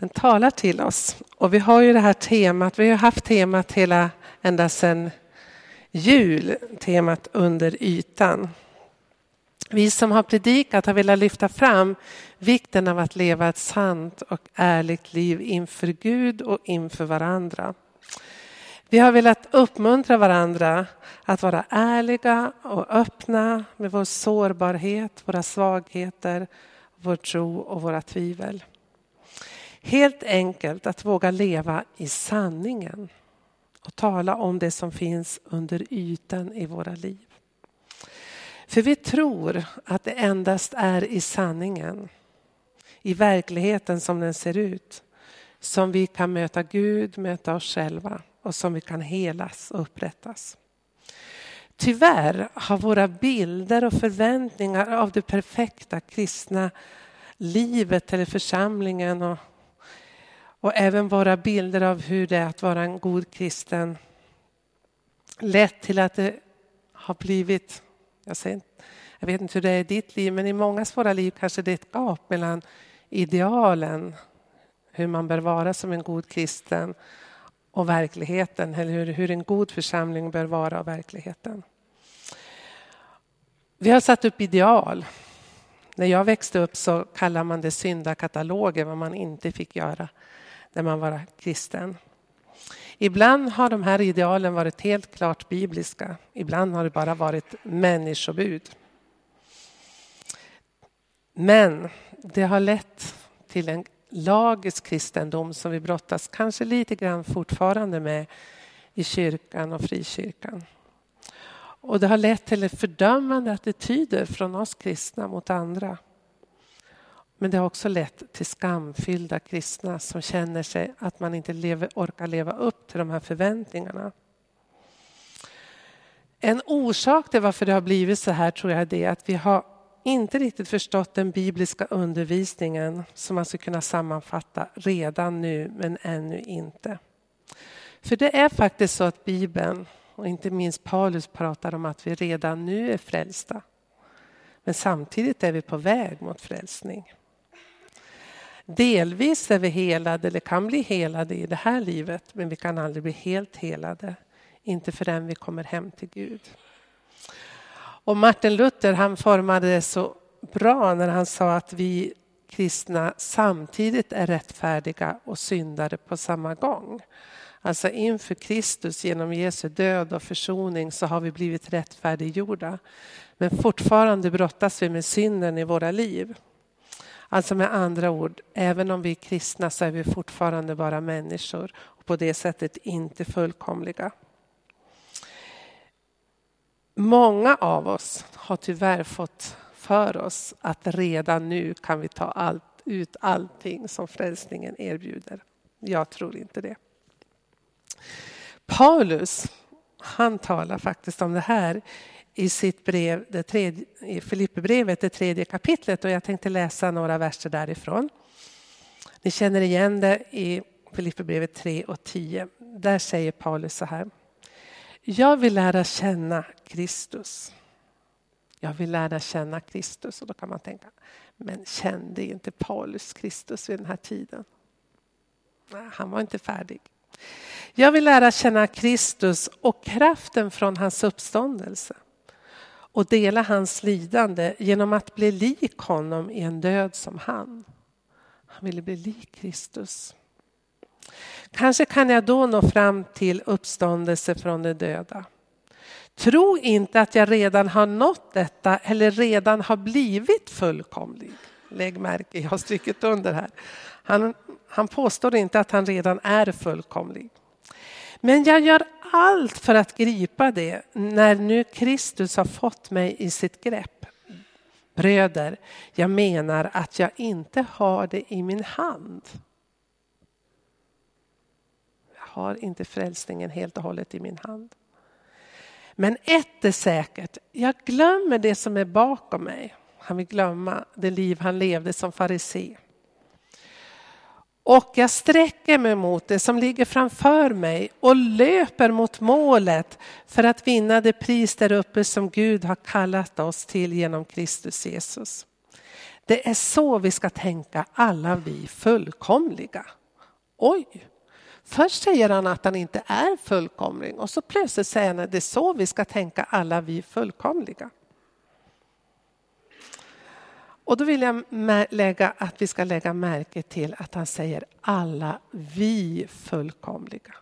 Den talar till oss. Och vi har ju det här temat, vi har haft temat hela ända sedan jul, temat under ytan. Vi som har predikat har velat lyfta fram vikten av att leva ett sant och ärligt liv inför Gud och inför varandra. Vi har velat uppmuntra varandra att vara ärliga och öppna med vår sårbarhet, våra svagheter, vår tro och våra tvivel. Helt enkelt att våga leva i sanningen och tala om det som finns under ytan i våra liv. För vi tror att det endast är i sanningen, i verkligheten som den ser ut, som vi kan möta Gud, möta oss själva och som vi kan helas och upprättas. Tyvärr har våra bilder och förväntningar av det perfekta kristna livet eller församlingen och, och även våra bilder av hur det är att vara en god kristen lett till att det har blivit, jag, säger, jag vet inte hur det är i ditt liv, men i många våra liv kanske det är ett gap mellan idealen, hur man bör vara som en god kristen och verkligheten, eller hur, hur en god församling bör vara och verkligheten. Vi har satt upp ideal. När jag växte upp så kallade man det syndakataloger, vad man inte fick göra när man var kristen. Ibland har de här idealen varit helt klart bibliska. Ibland har det bara varit människobud. Men det har lett till en lagisk kristendom som vi brottas kanske lite grann fortfarande med i kyrkan och frikyrkan. Och det har lett till fördömande attityder från oss kristna mot andra. Men det har också lett till skamfyllda kristna som känner sig att man inte lever, orkar leva upp till de här förväntningarna. En orsak till varför det har blivit så här tror jag är det att vi har inte riktigt förstått den bibliska undervisningen som man skulle kunna sammanfatta redan nu men ännu inte. För det är faktiskt så att Bibeln och inte minst Paulus pratar om att vi redan nu är frälsta. Men samtidigt är vi på väg mot frälsning. Delvis är vi helade eller kan bli helade i det här livet men vi kan aldrig bli helt helade. Inte förrän vi kommer hem till Gud. Och Martin Luther han formade det så bra när han sa att vi kristna samtidigt är rättfärdiga och syndare på samma gång. Alltså inför Kristus genom Jesu död och försoning så har vi blivit rättfärdiggjorda. Men fortfarande brottas vi med synden i våra liv. Alltså med andra ord, även om vi är kristna så är vi fortfarande bara människor och på det sättet inte fullkomliga. Många av oss har tyvärr fått för oss att redan nu kan vi ta allt, ut allting som frälsningen erbjuder. Jag tror inte det. Paulus, han talar faktiskt om det här i sitt brev, det tredje, i Filipperbrevet, det tredje kapitlet och jag tänkte läsa några verser därifrån. Ni känner igen det i Filipperbrevet 3 och 10. Där säger Paulus så här. Jag vill lära känna Kristus. Jag vill lära känna Kristus och då kan man tänka, men kände inte Paulus Kristus vid den här tiden? Nej, han var inte färdig. Jag vill lära känna Kristus och kraften från hans uppståndelse och dela hans lidande genom att bli lik honom i en död som han. Han ville bli lik Kristus. Kanske kan jag då nå fram till uppståndelse från de döda. Tro inte att jag redan har nått detta eller redan har blivit fullkomlig. Lägg märke, jag har strykit under här. Han, han påstår inte att han redan är fullkomlig. Men jag gör allt för att gripa det när nu Kristus har fått mig i sitt grepp. Bröder, jag menar att jag inte har det i min hand. Jag har inte frälsningen helt och hållet i min hand. Men ett är säkert, jag glömmer det som är bakom mig. Han vill glömma det liv han levde som farisé. Och jag sträcker mig mot det som ligger framför mig och löper mot målet för att vinna det pris där uppe som Gud har kallat oss till genom Kristus Jesus. Det är så vi ska tänka alla vi fullkomliga. Oj! Först säger han att han inte är fullkomlig och så plötsligt säger han att det är så vi ska tänka alla vi fullkomliga. Och då vill jag lägga att vi ska lägga märke till att han säger alla vi fullkomliga.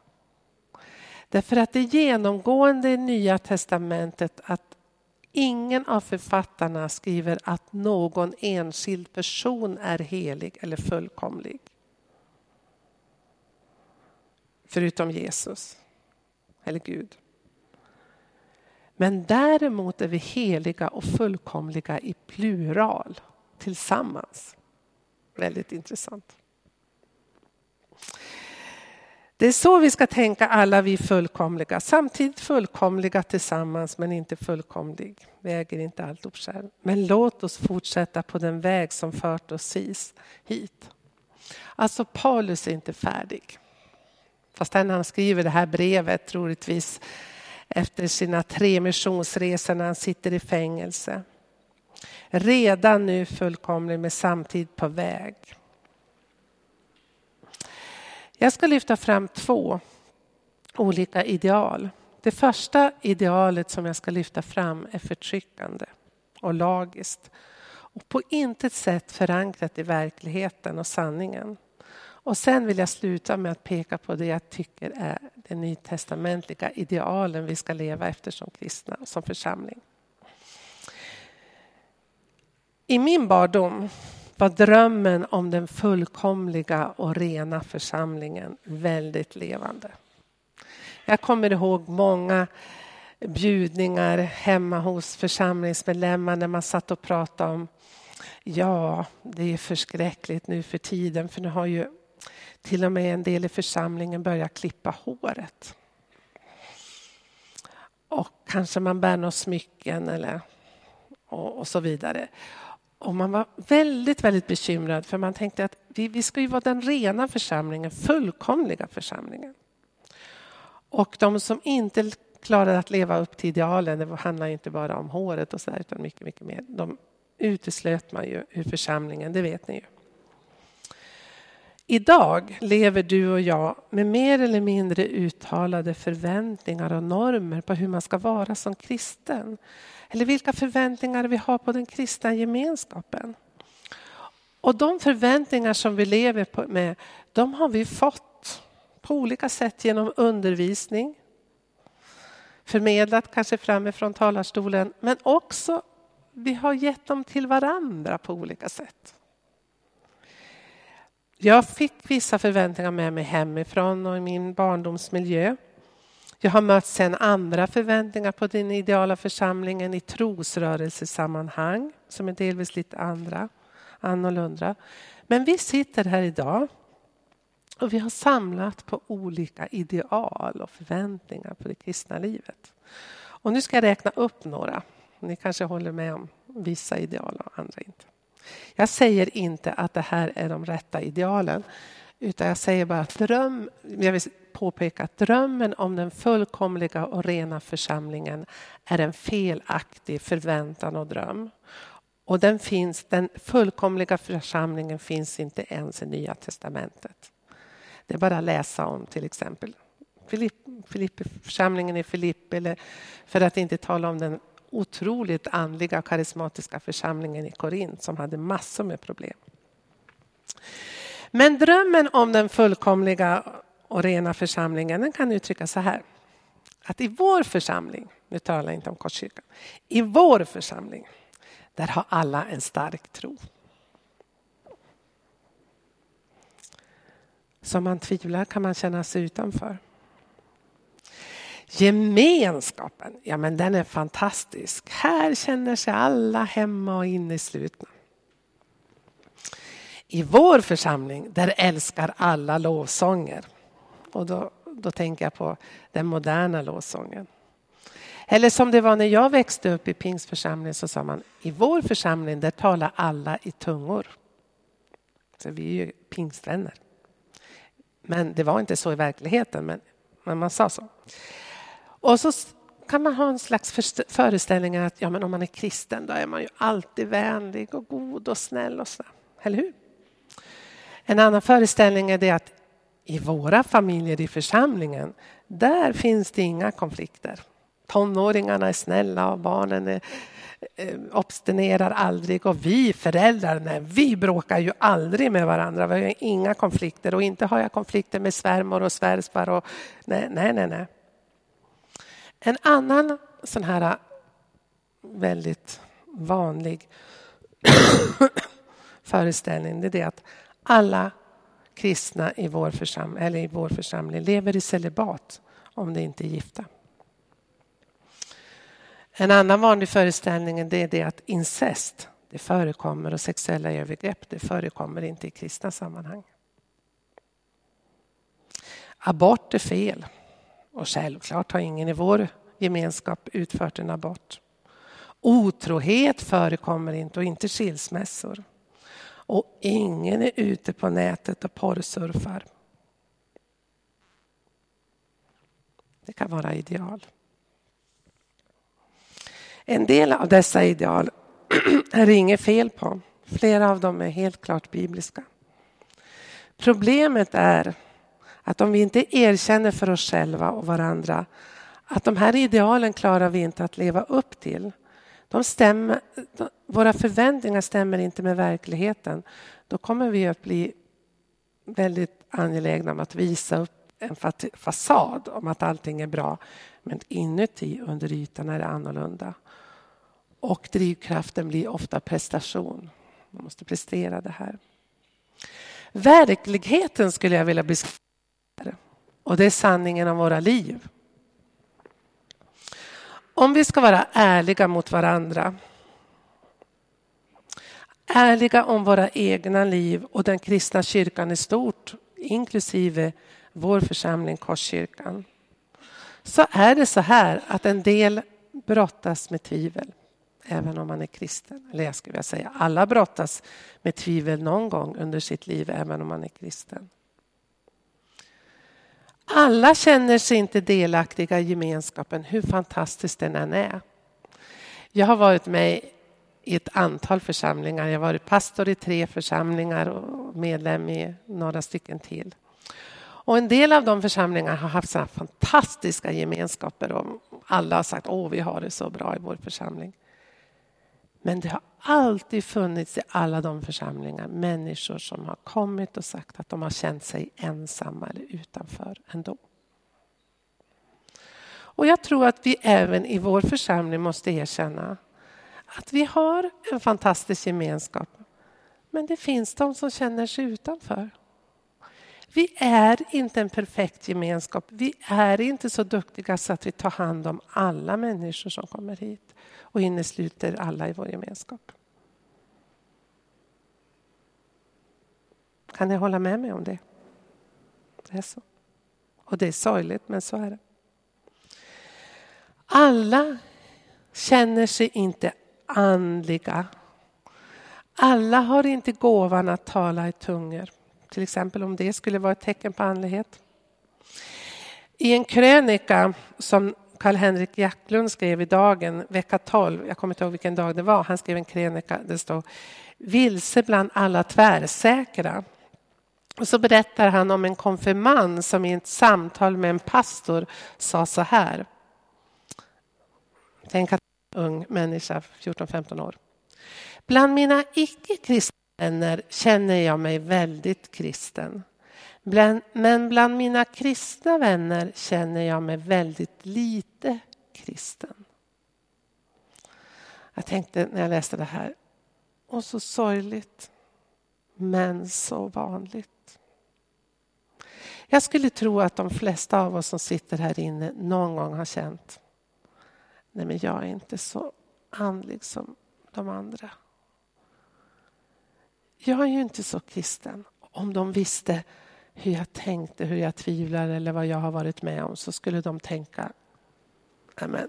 Därför att det är genomgående i Nya Testamentet att ingen av författarna skriver att någon enskild person är helig eller fullkomlig. Förutom Jesus, eller Gud. Men däremot är vi heliga och fullkomliga i plural tillsammans. Väldigt intressant. Det är så vi ska tänka alla vi fullkomliga. Samtidigt fullkomliga tillsammans men inte fullkomlig. Vi äger inte allt upp själv. Men låt oss fortsätta på den väg som fört oss hit. Alltså Paulus är inte färdig. Fast han skriver det här brevet troligtvis efter sina tre missionsresor när han sitter i fängelse. Redan nu fullkomlig med samtid på väg. Jag ska lyfta fram två olika ideal. Det första idealet som jag ska lyfta fram är förtryckande och lagiskt och på intet sätt förankrat i verkligheten och sanningen. Och sen vill jag sluta med att peka på det jag tycker är den nytestamentliga idealen vi ska leva efter som kristna, som församling. I min barndom var drömmen om den fullkomliga och rena församlingen väldigt levande. Jag kommer ihåg många bjudningar hemma hos församlingsmedlemmar när man satt och pratade om Ja, det är förskräckligt nu för tiden för nu har ju till och med en del i församlingen börjat klippa håret. Och kanske man bär några smycken eller och, och så vidare. Och man var väldigt, väldigt bekymrad för man tänkte att vi, vi ska ju vara den rena församlingen, fullkomliga församlingen. Och de som inte klarade att leva upp till idealen, det handlar inte bara om håret och så där, utan mycket, mycket mer. De uteslöt man ju ur församlingen, det vet ni ju. Idag lever du och jag med mer eller mindre uttalade förväntningar och normer på hur man ska vara som kristen. Eller vilka förväntningar vi har på den kristna gemenskapen. Och de förväntningar som vi lever med, de har vi fått på olika sätt genom undervisning. Förmedlat kanske framifrån talarstolen, men också vi har gett dem till varandra på olika sätt. Jag fick vissa förväntningar med mig hemifrån och i min barndomsmiljö. Jag har mött sen andra förväntningar på den ideala församlingen i trosrörelsesammanhang som är delvis lite andra, annorlunda. Men vi sitter här idag och vi har samlat på olika ideal och förväntningar på det kristna livet. Och nu ska jag räkna upp några. Ni kanske håller med om vissa ideal och andra inte. Jag säger inte att det här är de rätta idealen, utan jag säger bara att dröm, jag vill påpeka att drömmen om den fullkomliga och rena församlingen är en felaktig förväntan och dröm. Och den, finns, den fullkomliga församlingen finns inte ens i Nya Testamentet. Det är bara att läsa om till exempel Filipp, Filipp, församlingen i Filippi, eller för att inte tala om den otroligt andliga och karismatiska församlingen i Korint som hade massor med problem. Men drömmen om den fullkomliga och rena församlingen den kan uttryckas så här. Att i vår församling, nu talar jag inte om Korskyrkan, i vår församling där har alla en stark tro. Som man tvivlar kan man känna sig utanför. Gemenskapen, ja men den är fantastisk. Här känner sig alla hemma och inneslutna. I vår församling, där älskar alla lovsånger. Och då, då tänker jag på den moderna lovsången. Eller som det var när jag växte upp i pingstförsamlingen så sa man i vår församling där talar alla i tungor. Så vi är ju pingstvänner. Men det var inte så i verkligheten, men, men man sa så. Och så kan man ha en slags föreställning att ja, men om man är kristen då är man ju alltid vänlig och god och snäll och så. Eller hur? En annan föreställning är det att i våra familjer i församlingen, där finns det inga konflikter. Tonåringarna är snälla och barnen är, eh, obstinerar aldrig och vi föräldrar, nej, vi bråkar ju aldrig med varandra. Vi har inga konflikter och inte har jag konflikter med svärmor och svärfar. Och, nej, nej, nej, nej. En annan sån här äh, väldigt vanlig föreställning det är det att alla kristna i vår, försam eller i vår församling lever i celibat om de inte är gifta. En annan vanlig föreställning är det att incest det förekommer och sexuella övergrepp det förekommer inte i kristna sammanhang. Abort är fel. Och självklart har ingen i vår gemenskap utfört en abort. Otrohet förekommer inte och inte skilsmässor. Och ingen är ute på nätet och porrsurfar. Det kan vara ideal. En del av dessa ideal är det inget fel på. Flera av dem är helt klart bibliska. Problemet är att om vi inte erkänner för oss själva och varandra att de här idealen klarar vi inte att leva upp till. De stämmer, våra förväntningar stämmer inte med verkligheten. Då kommer vi att bli väldigt angelägna om att visa upp en fasad om att allting är bra. Men inuti, under ytan, är det annorlunda. Och drivkraften blir ofta prestation. Man måste prestera det här. Verkligheten skulle jag vilja beskriva. Och det är sanningen om våra liv. Om vi ska vara ärliga mot varandra ärliga om våra egna liv och den kristna kyrkan i stort inklusive vår församling Korskyrkan så är det så här att en del brottas med tvivel även om man är kristen. Eller jag skulle vilja säga alla brottas med tvivel någon gång under sitt liv även om man är kristen. Alla känner sig inte delaktiga i gemenskapen, hur fantastiskt den än är. Jag har varit med i ett antal församlingar. Jag har varit pastor i tre församlingar och medlem i några stycken till. Och en del av de församlingarna har haft såna fantastiska gemenskaper och alla har sagt att vi har det så bra i vår församling. Men det har alltid funnits i alla de församlingar människor som har kommit och sagt att de har känt sig ensamma eller utanför ändå. Och jag tror att vi även i vår församling måste erkänna att vi har en fantastisk gemenskap. Men det finns de som känner sig utanför. Vi är inte en perfekt gemenskap. Vi är inte så duktiga så att vi tar hand om alla människor som kommer hit och innesluter alla i vår gemenskap. Kan ni hålla med mig om det? Det är så. Och det är sorgligt, men så är det. Alla känner sig inte andliga. Alla har inte gåvan att tala i tungor. Till exempel om det skulle vara ett tecken på andlighet. I en krönika som Karl-Henrik Jacklund skrev i Dagen vecka 12, jag kommer inte ihåg vilken dag det var, han skrev en krönika, det står Vilse bland alla tvärsäkra. Och så berättar han om en konfirmand som i ett samtal med en pastor sa så här. Tänk att en ung människa, 14-15 år. Bland mina icke-kristna vänner känner jag mig väldigt kristen. Men bland mina kristna vänner känner jag mig väldigt lite kristen. Jag tänkte när jag läste det här, och så sorgligt, men så vanligt. Jag skulle tro att de flesta av oss som sitter här inne någon gång har känt, nej men jag är inte så andlig som de andra. Jag är ju inte så kristen. Om de visste hur jag tänkte, hur jag tvivlar eller vad jag har varit med om så skulle de tänka, Amen.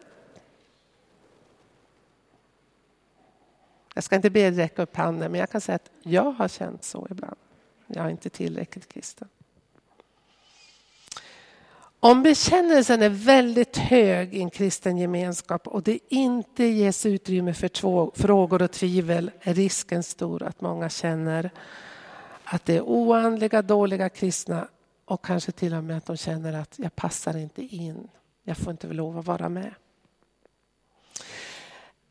Jag ska inte be er räcka upp handen, men jag kan säga att jag har känt så ibland. Jag är inte tillräckligt kristen. Om bekännelsen är väldigt hög i en kristen gemenskap och det inte ges utrymme för två frågor och tvivel är risken stor att många känner att det är oandliga, dåliga kristna och kanske till och med att de känner att jag passar inte in. Jag får inte lov att vara med.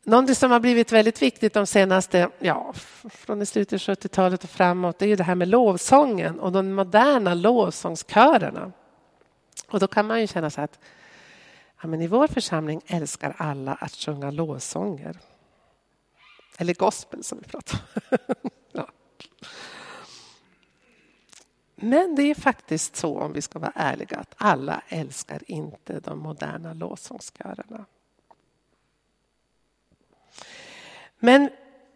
Någonting som har blivit väldigt viktigt de senaste, ja, från i slutet av 70-talet och framåt, det är ju det här med lovsången och de moderna lovsångskörerna. Och då kan man ju känna så att ja, men i vår församling älskar alla att sjunga lovsånger. Eller gospel som vi pratar om. ja. Men det är faktiskt så, om vi ska vara ärliga, att alla älskar inte de moderna lovsångskörerna. Men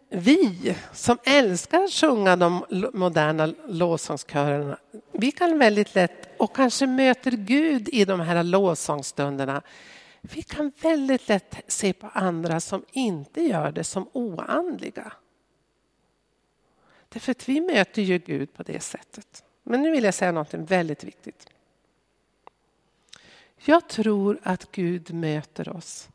vi som älskar att sjunga de moderna lovsångskörerna, vi kan väldigt lätt, och kanske möter Gud i de här lovsångsstunderna, vi kan väldigt lätt se på andra som inte gör det som oandliga. Därför att vi möter ju Gud på det sättet. Men nu vill jag säga något väldigt viktigt. Jag tror att Gud möter oss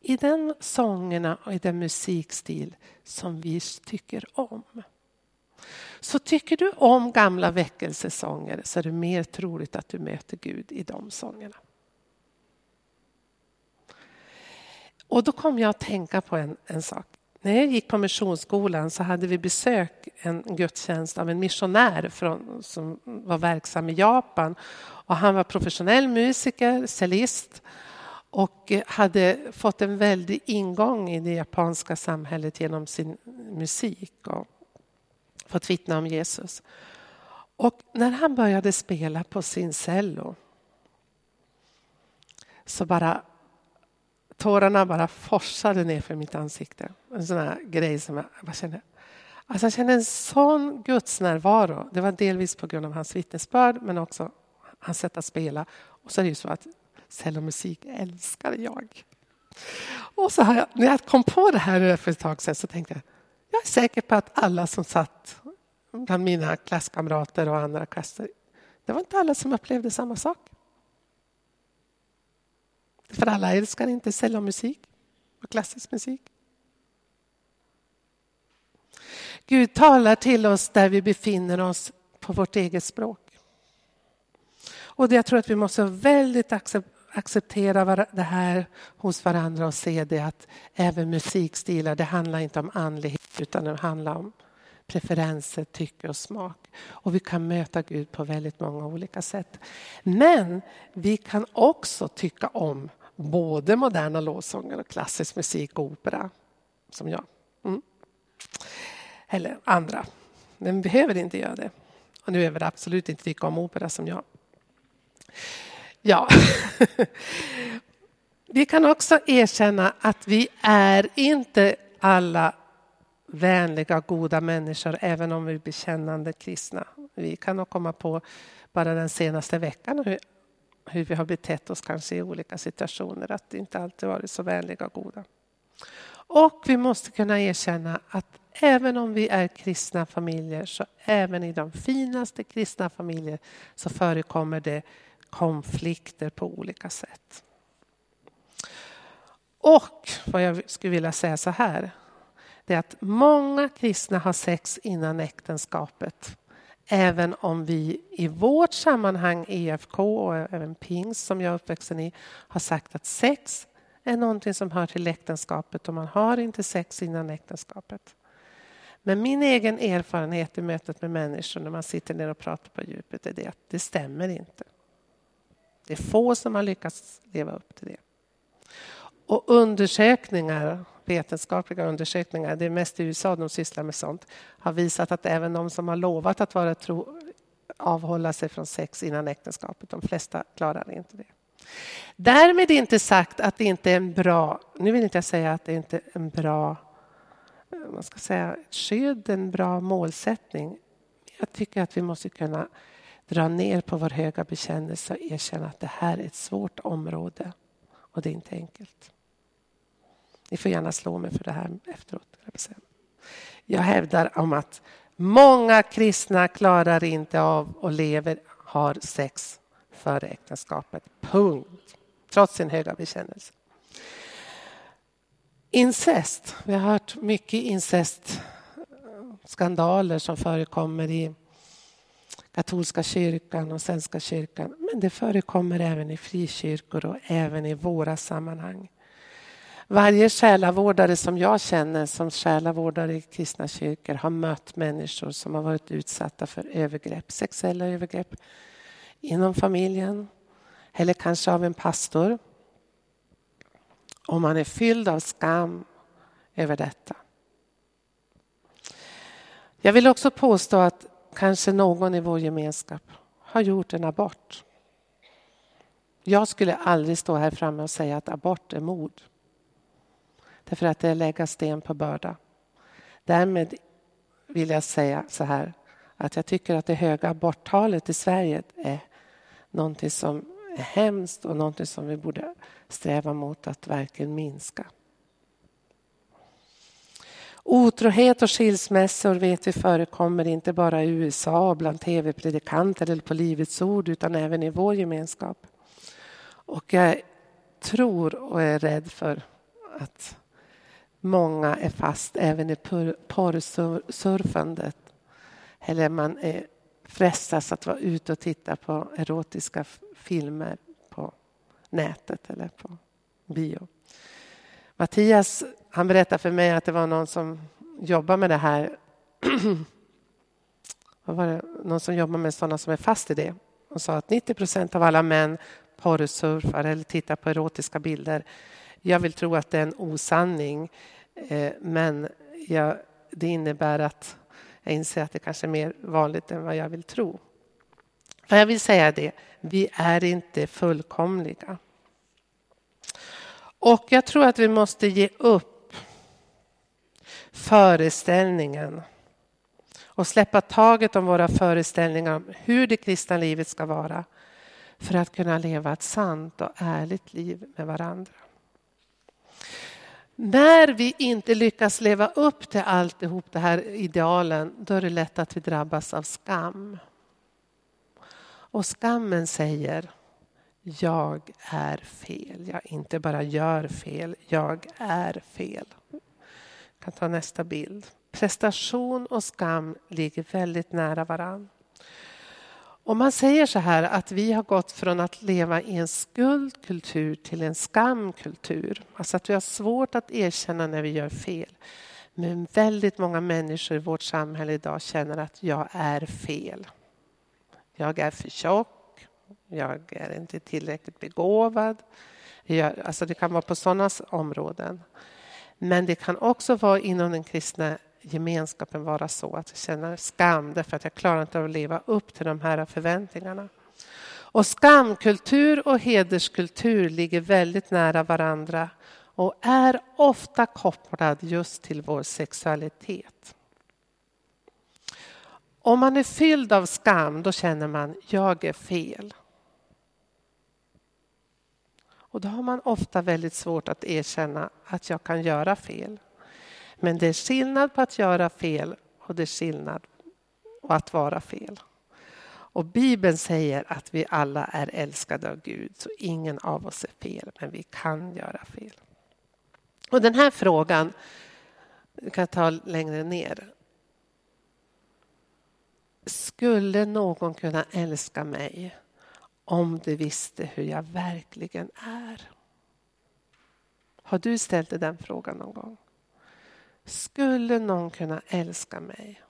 i den sångerna och i den musikstil som vi tycker om. Så tycker du om gamla väckelsesånger så är det mer troligt att du möter Gud i de sångerna. Och då kom jag att tänka på en, en sak. När jag gick på missionsskolan så hade vi besök en gudstjänst av en missionär från, som var verksam i Japan. Och han var professionell musiker, cellist och hade fått en väldig ingång i det japanska samhället genom sin musik och fått vittna om Jesus. Och när han började spela på sin cello så bara tårarna bara forsade ner för mitt ansikte. En sån här grej som jag bara kände. Alltså jag kände en sån gudsnärvaro. Det var delvis på grund av hans vittnesbörd men också hans sätt att spela. Och så är det ju så att cellomusik älskar jag. Och så jag, när jag kom på det här för ett tag sedan så tänkte jag jag är säker på att alla som satt bland mina klasskamrater och andra klasser det var inte alla som upplevde samma sak. För alla älskar inte cellomusik och klassisk musik. Gud talar till oss där vi befinner oss på vårt eget språk. Och jag tror att vi måste väldigt acceptera det här hos varandra och se det att även musikstilar, det handlar inte om andlighet utan det handlar om preferenser, tycke och smak. Och vi kan möta Gud på väldigt många olika sätt. Men vi kan också tycka om både moderna lovsånger och klassisk musik och opera, som jag. Mm. Eller andra. Men vi behöver inte göra det. Och nu behöver absolut inte tycka om opera som jag. Ja. vi kan också erkänna att vi är inte alla vänliga, goda människor även om vi är bekännande kristna. Vi kan nog komma på bara den senaste veckan hur, hur vi har betett oss kanske i olika situationer, att det inte alltid varit så vänliga och goda. Och vi måste kunna erkänna att även om vi är kristna familjer så även i de finaste kristna familjer så förekommer det konflikter på olika sätt. Och vad jag skulle vilja säga så här. Det är att många kristna har sex innan äktenskapet. Även om vi i vårt sammanhang, EFK och även Pingst som jag är uppvuxen i, har sagt att sex är någonting som hör till äktenskapet och man har inte sex innan äktenskapet. Men min egen erfarenhet i mötet med människor när man sitter ner och pratar på djupet är det att det stämmer inte. Det är få som har lyckats leva upp till det. Och undersökningar, vetenskapliga undersökningar, det är mest i USA de sysslar med sånt, har visat att även de som har lovat att vara tro, avhålla sig från sex innan äktenskapet, de flesta klarar inte det. Därmed inte sagt att det inte är en bra, nu vill inte jag säga att det inte är en bra eh, man ska säga, skydd, en bra målsättning. Jag tycker att vi måste kunna dra ner på vår höga bekännelse och erkänna att det här är ett svårt område och det är inte enkelt. Ni får gärna slå mig för det här efteråt. Jag hävdar om att många kristna klarar inte av och lever, har sex före äktenskapet. Punkt. Trots sin höga bekännelse. Incest. Vi har hört mycket incestskandaler som förekommer i katolska kyrkan och svenska kyrkan. Men det förekommer även i frikyrkor och även i våra sammanhang. Varje själavårdare som jag känner som själavårdare i kristna kyrkor har mött människor som har varit utsatta för övergrepp, sexuella övergrepp inom familjen eller kanske av en pastor. Och man är fylld av skam över detta. Jag vill också påstå att kanske någon i vår gemenskap har gjort en abort. Jag skulle aldrig stå här framme och säga att abort är mord. Därför att det är att lägga sten på börda. Därmed vill jag säga så här att jag tycker att det höga aborttalet i Sverige är någonting som är hemskt och någonting som vi borde sträva mot att verkligen minska. Otrohet och skilsmässor vet vi förekommer inte bara i USA bland tv-predikanter eller på Livets ord utan även i vår gemenskap. Och jag tror och är rädd för att många är fast även i porrsurfandet. Eller man är frestas att vara ute och titta på erotiska filmer på nätet eller på bio. Mattias han berättade för mig att det var någon som jobbar med det här. Vad var det? Någon som jobbar med sådana som är fast i det och sa att 90 procent av alla män porrsurfar eller tittar på erotiska bilder. Jag vill tro att det är en osanning eh, men jag, det innebär att jag inser att det kanske är mer vanligt än vad jag vill tro. För jag vill säga det, vi är inte fullkomliga. Och jag tror att vi måste ge upp föreställningen och släppa taget om våra föreställningar om hur det kristna livet ska vara för att kunna leva ett sant och ärligt liv med varandra. När vi inte lyckas leva upp till alltihop det här idealen, då är det lätt att vi drabbas av skam. Och skammen säger, jag är fel. Jag inte bara gör fel, jag är fel. Jag kan ta nästa bild. Prestation och skam ligger väldigt nära varandra. Om man säger så här att vi har gått från att leva i en skuldkultur till en skamkultur. Alltså att vi har svårt att erkänna när vi gör fel. Men väldigt många människor i vårt samhälle idag känner att jag är fel. Jag är för tjock. Jag är inte tillräckligt begåvad. Jag, alltså det kan vara på sådana områden. Men det kan också vara inom den kristna gemenskapen vara så att jag känner skam därför att jag klarar inte av att leva upp till de här förväntningarna. Och skamkultur och hederskultur ligger väldigt nära varandra och är ofta kopplad just till vår sexualitet. Om man är fylld av skam då känner man jag är fel. Och då har man ofta väldigt svårt att erkänna att jag kan göra fel. Men det är skillnad på att göra fel och det är skillnad på att vara fel. Och Bibeln säger att vi alla är älskade av Gud, så ingen av oss är fel, men vi kan göra fel. Och den här frågan, vi kan ta längre ner. Skulle någon kunna älska mig om de visste hur jag verkligen är? Har du ställt dig den frågan någon gång? Skulle någon kunna älska mig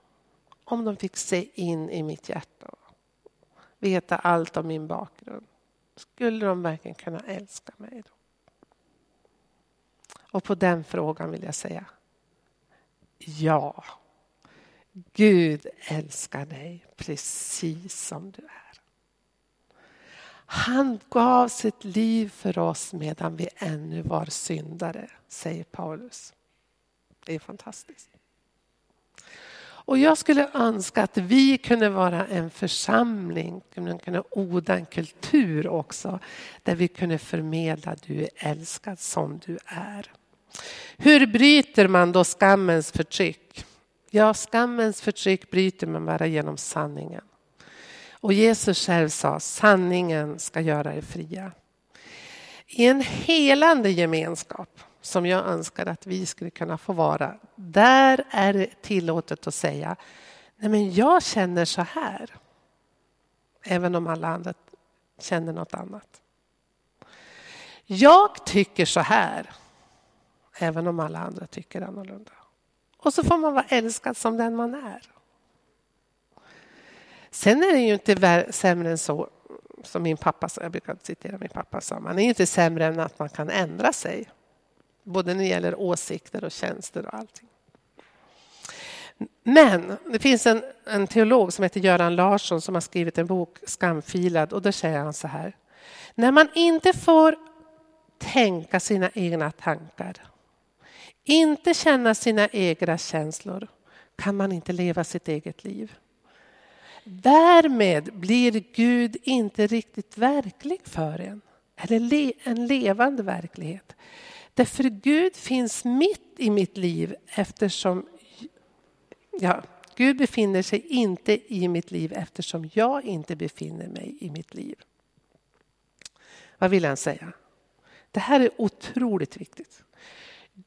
om de fick se in i mitt hjärta och veta allt om min bakgrund? Skulle de verkligen kunna älska mig då? Och på den frågan vill jag säga ja. Gud älskar dig precis som du är. Han gav sitt liv för oss medan vi ännu var syndare, säger Paulus. Det är fantastiskt. Och jag skulle önska att vi kunde vara en församling, kunde odla en kultur också, där vi kunde förmedla du är älskad som du är. Hur bryter man då skammens förtryck? Ja, skammens förtryck bryter man bara genom sanningen. Och Jesus själv sa sanningen ska göra er fria. I en helande gemenskap som jag önskar att vi skulle kunna få vara. Där är det tillåtet att säga, nej men jag känner så här. Även om alla andra känner något annat. Jag tycker så här. Även om alla andra tycker annorlunda. Och så får man vara älskad som den man är. Sen är det ju inte sämre än så som min pappa sa, jag brukar citera min pappa sa, man är inte sämre än att man kan ändra sig. Både när det gäller åsikter och tjänster och allting. Men det finns en, en teolog som heter Göran Larsson som har skrivit en bok, Skamfilad, och då säger han så här. När man inte får tänka sina egna tankar, inte känna sina egna känslor, kan man inte leva sitt eget liv. Därmed blir Gud inte riktigt verklig för en, eller en levande verklighet. Därför Gud finns mitt i mitt liv eftersom ja, Gud befinner sig inte i mitt liv eftersom jag inte befinner mig i mitt liv. Vad vill han säga? Det här är otroligt viktigt.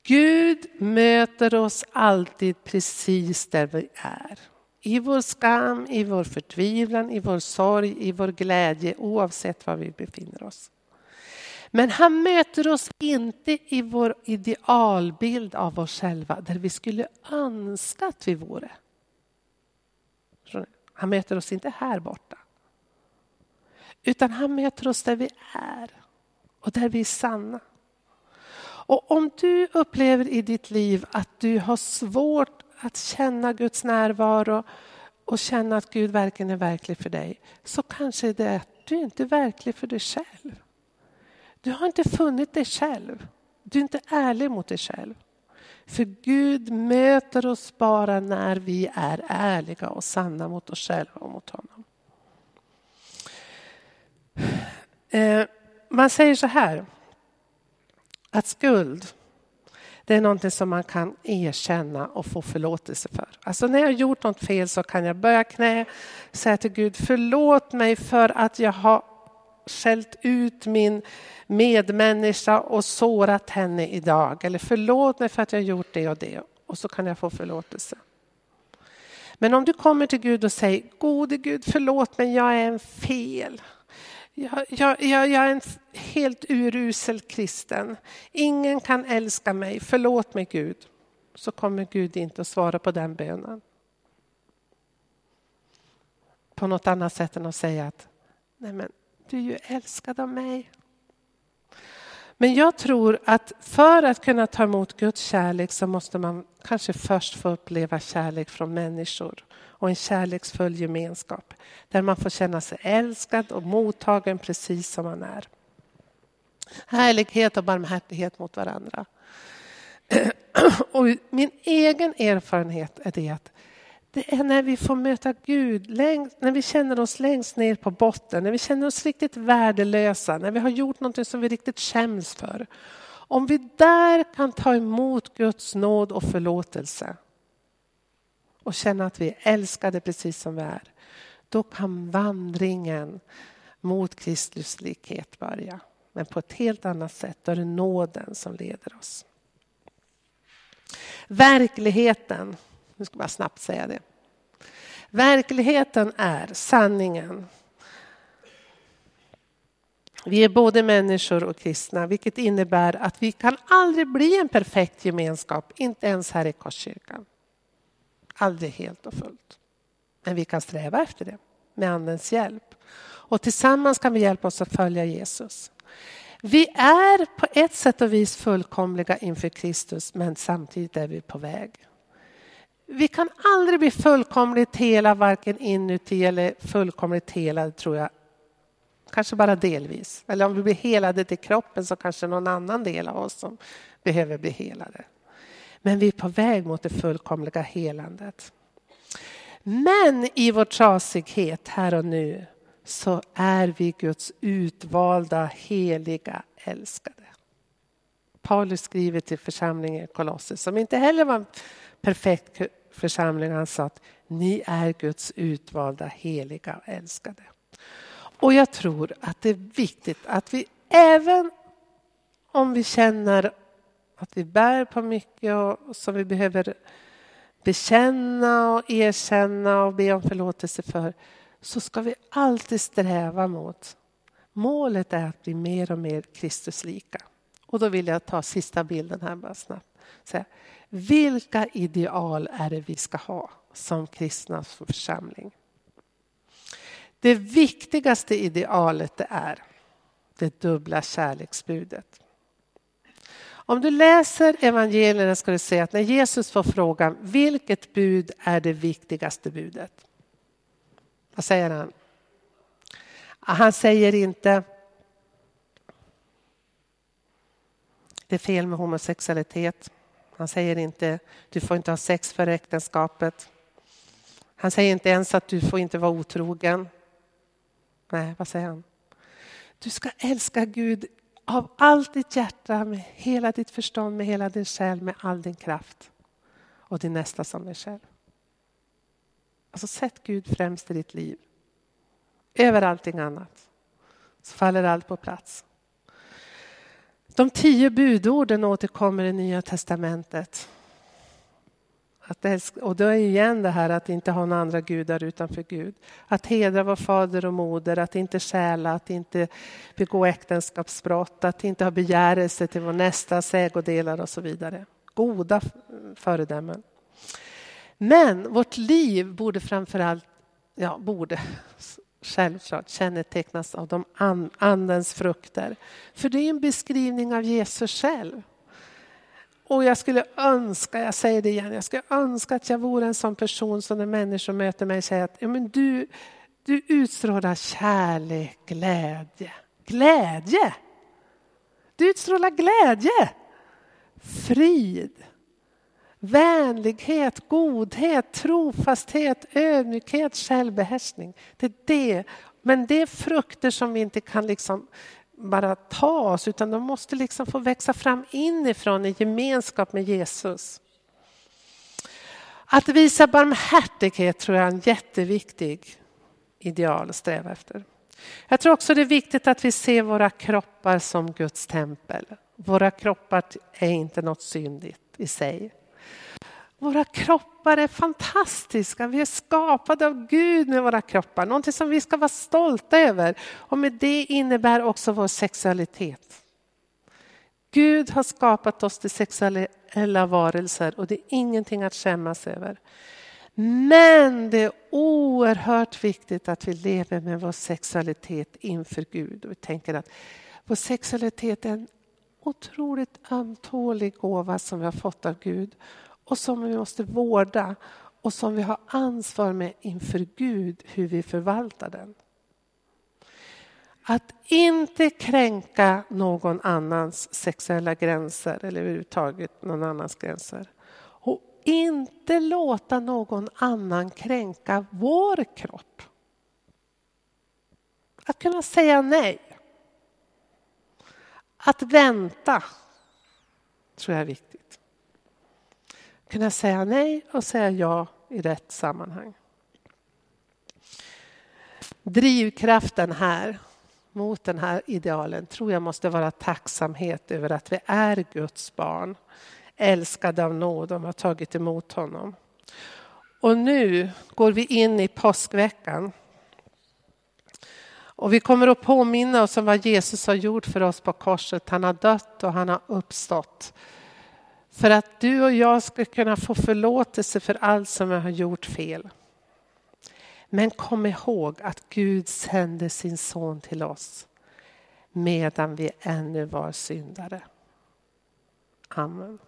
Gud möter oss alltid precis där vi är. I vår skam, i vår förtvivlan, i vår sorg, i vår glädje oavsett var vi befinner oss. Men han möter oss inte i vår idealbild av oss själva där vi skulle önska att vi vore. Han möter oss inte här borta. Utan han möter oss där vi är och där vi är sanna. Och om du upplever i ditt liv att du har svårt att känna Guds närvaro och känna att Gud verkligen är verklig för dig så kanske det är att du inte är verklig för dig själv. Du har inte funnit dig själv. Du är inte ärlig mot dig själv. För Gud möter oss bara när vi är ärliga och sanna mot oss själva och mot honom. Eh, man säger så här, att skuld det är någonting som man kan erkänna och få förlåtelse för. Alltså när jag har gjort något fel så kan jag böja knä, säga till Gud förlåt mig för att jag har skällt ut min medmänniska och sårat henne idag. Eller förlåt mig för att jag gjort det och det. Och så kan jag få förlåtelse. Men om du kommer till Gud och säger, gode Gud förlåt mig, jag är en fel. Jag, jag, jag, jag är en helt urusel kristen. Ingen kan älska mig, förlåt mig Gud. Så kommer Gud inte att svara på den bönen. På något annat sätt än att säga att nej men, du är ju älskad av mig. Men jag tror att för att kunna ta emot Guds kärlek så måste man kanske först få uppleva kärlek från människor och en kärleksfull gemenskap där man får känna sig älskad och mottagen precis som man är. Härlighet och barmhärtighet mot varandra. Och min egen erfarenhet är det att det är när vi får möta Gud, när vi känner oss längst ner på botten, när vi känner oss riktigt värdelösa, när vi har gjort något som vi riktigt skäms för. Om vi där kan ta emot Guds nåd och förlåtelse och känna att vi är älskade precis som vi är, då kan vandringen mot Kristus likhet börja. Men på ett helt annat sätt, då är det nåden som leder oss. Verkligheten nu ska jag bara snabbt säga det. Verkligheten är sanningen. Vi är både människor och kristna, vilket innebär att vi kan aldrig bli en perfekt gemenskap, inte ens här i Korskyrkan. Aldrig helt och fullt. Men vi kan sträva efter det med Andens hjälp. Och tillsammans kan vi hjälpa oss att följa Jesus. Vi är på ett sätt och vis fullkomliga inför Kristus, men samtidigt är vi på väg. Vi kan aldrig bli fullkomligt hela, varken inuti eller fullkomligt hela, tror jag. Kanske bara delvis. Eller om vi blir helade till kroppen så kanske någon annan del av oss som behöver bli helade. Men vi är på väg mot det fullkomliga helandet. Men i vår trasighet här och nu så är vi Guds utvalda, heliga, älskade. Paulus skriver till församlingen i Kolosser som inte heller var perfekt församling. Han sa att ni är Guds utvalda, heliga och älskade. Och jag tror att det är viktigt att vi även om vi känner att vi bär på mycket och som vi behöver bekänna och erkänna och be om förlåtelse för så ska vi alltid sträva mot målet är att bli mer och mer Kristuslika. Och då vill jag ta sista bilden här bara snabbt. Så vilka ideal är det vi ska ha som kristna församling? Det viktigaste idealet det är det dubbla kärleksbudet. Om du läser evangelierna ska du se att när Jesus får frågan vilket bud är det viktigaste budet? Vad säger han? Han säger inte det är fel med homosexualitet. Han säger inte du får inte ha sex för äktenskapet. Han säger inte ens att du får inte vara otrogen. Nej, vad säger han? Du ska älska Gud av allt ditt hjärta, med hela ditt förstånd, med hela din själ, med all din kraft. Och din nästa som dig själv. Alltså sätt Gud främst i ditt liv. Över allting annat. Så faller allt på plats. De tio budorden återkommer i Nya Testamentet. Att älska, och då är igen det här att inte ha några andra gudar utanför Gud. Att hedra vår fader och moder, att inte stjäla, att inte begå äktenskapsbrott, att inte ha begärelse till vår nästas ägodelar och så vidare. Goda föredömen. Men vårt liv borde framförallt, ja borde, självklart kännetecknas av de andens frukter. För det är en beskrivning av Jesus själv. Och jag skulle önska, jag säger det igen, jag skulle önska att jag vore en sån person som när människor möter mig säger att ja, men du, du utstrålar kärlek, glädje. Glädje! Du utstrålar glädje, frid, vänlighet, godhet, trofasthet, ödmjukhet, självbehärskning. Det är det. Men det är frukter som vi inte kan liksom bara ta oss utan de måste liksom få växa fram inifrån i gemenskap med Jesus. Att visa barmhärtighet tror jag är en jätteviktig ideal att sträva efter. Jag tror också det är viktigt att vi ser våra kroppar som Guds tempel. Våra kroppar är inte något syndigt i sig. Våra kroppar är fantastiska. Vi är skapade av Gud med våra kroppar. Någonting som vi ska vara stolta över. Och med det innebär också vår sexualitet. Gud har skapat oss till sexuella varelser och det är ingenting att skämmas över. Men det är oerhört viktigt att vi lever med vår sexualitet inför Gud. Och vi tänker att vår sexualitet är en otroligt ömtålig gåva som vi har fått av Gud och som vi måste vårda och som vi har ansvar med inför Gud hur vi förvaltar den. Att inte kränka någon annans sexuella gränser eller överhuvudtaget någon annans gränser. Och inte låta någon annan kränka vår kropp. Att kunna säga nej. Att vänta tror jag är viktigt. Kunna säga nej och säga ja i rätt sammanhang. Drivkraften här mot den här idealen tror jag måste vara tacksamhet över att vi är Guds barn. Älskade av nåd och har tagit emot honom. Och nu går vi in i påskveckan. Och vi kommer att påminna oss om vad Jesus har gjort för oss på korset. Han har dött och han har uppstått för att du och jag ska kunna få förlåtelse för allt som jag har gjort fel. Men kom ihåg att Gud sände sin son till oss medan vi ännu var syndare. Amen.